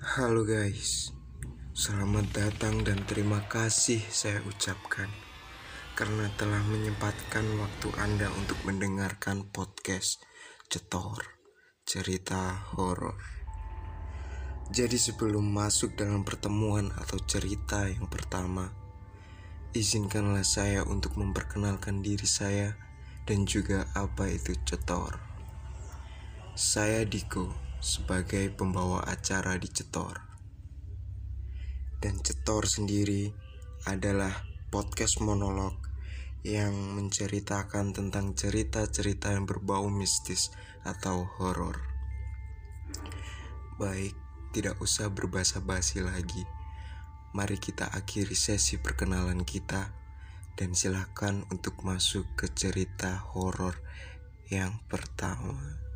Halo guys, selamat datang dan terima kasih saya ucapkan karena telah menyempatkan waktu Anda untuk mendengarkan podcast Cetor Cerita Horor. Jadi sebelum masuk dalam pertemuan atau cerita yang pertama, izinkanlah saya untuk memperkenalkan diri saya dan juga apa itu Cetor. Saya Diko sebagai pembawa acara di Cetor. Dan Cetor sendiri adalah podcast monolog yang menceritakan tentang cerita-cerita yang berbau mistis atau horor. Baik, tidak usah berbasa basi lagi. Mari kita akhiri sesi perkenalan kita dan silakan untuk masuk ke cerita horor yang pertama.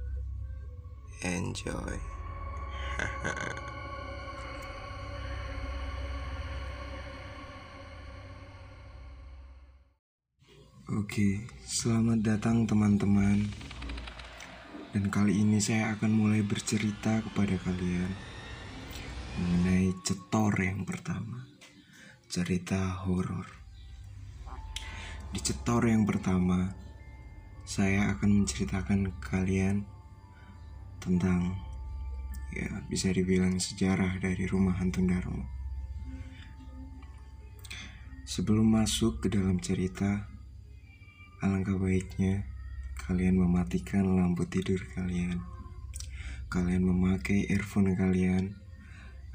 Enjoy. Oke, selamat datang teman-teman. Dan kali ini saya akan mulai bercerita kepada kalian mengenai cetor yang pertama. Cerita horor. Di cetor yang pertama, saya akan menceritakan kalian tentang ya bisa dibilang sejarah dari rumah hantu Darmo. Sebelum masuk ke dalam cerita, alangkah baiknya kalian mematikan lampu tidur kalian. Kalian memakai earphone kalian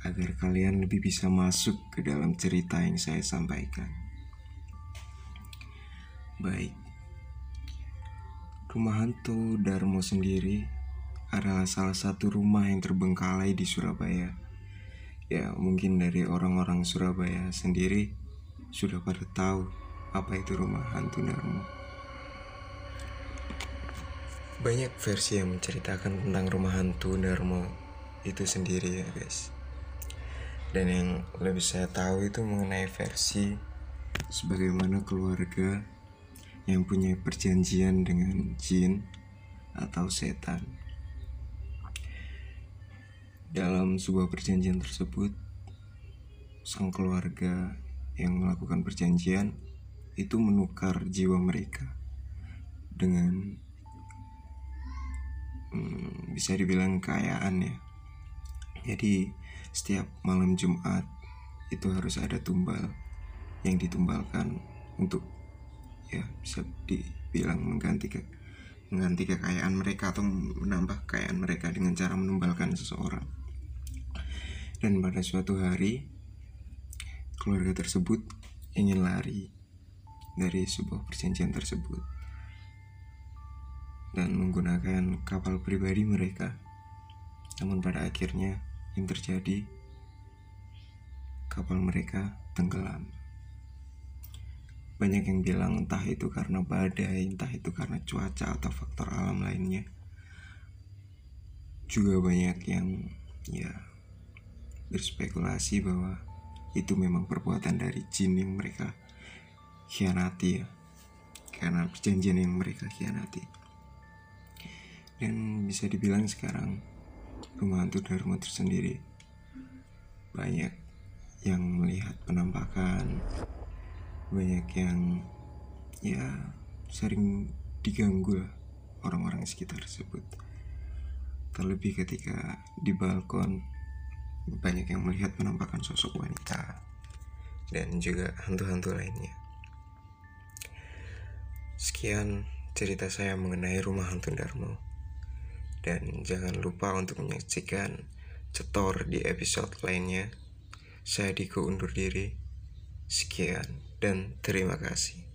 agar kalian lebih bisa masuk ke dalam cerita yang saya sampaikan. Baik, rumah hantu Darmo sendiri adalah salah satu rumah yang terbengkalai di Surabaya. Ya, mungkin dari orang-orang Surabaya sendiri sudah pada tahu apa itu rumah hantu Darmo. Banyak versi yang menceritakan tentang rumah hantu Darmo itu sendiri ya guys. Dan yang lebih saya tahu itu mengenai versi sebagaimana keluarga yang punya perjanjian dengan jin atau setan. Dalam sebuah perjanjian tersebut, sang keluarga yang melakukan perjanjian itu menukar jiwa mereka dengan hmm, bisa dibilang kekayaan ya. Jadi setiap malam Jumat itu harus ada tumbal yang ditumbalkan untuk ya bisa dibilang mengganti ke mengganti kekayaan mereka atau menambah kekayaan mereka dengan cara menumbalkan seseorang. Dan pada suatu hari, keluarga tersebut ingin lari dari sebuah perjanjian tersebut dan menggunakan kapal pribadi mereka. Namun pada akhirnya yang terjadi kapal mereka tenggelam. Banyak yang bilang entah itu karena badai, entah itu karena cuaca atau faktor alam lainnya. Juga banyak yang ya berspekulasi bahwa itu memang perbuatan dari jin yang mereka khianati ya karena perjanjian yang mereka khianati dan bisa dibilang sekarang rumah hantu Dharma tersendiri banyak yang melihat penampakan banyak yang ya sering diganggu lah orang-orang sekitar tersebut terlebih ketika di balkon banyak yang melihat penampakan sosok wanita dan juga hantu-hantu lainnya. Sekian cerita saya mengenai rumah hantu Darmo. Dan jangan lupa untuk menyaksikan cetor di episode lainnya. Saya Diko undur diri. Sekian dan terima kasih.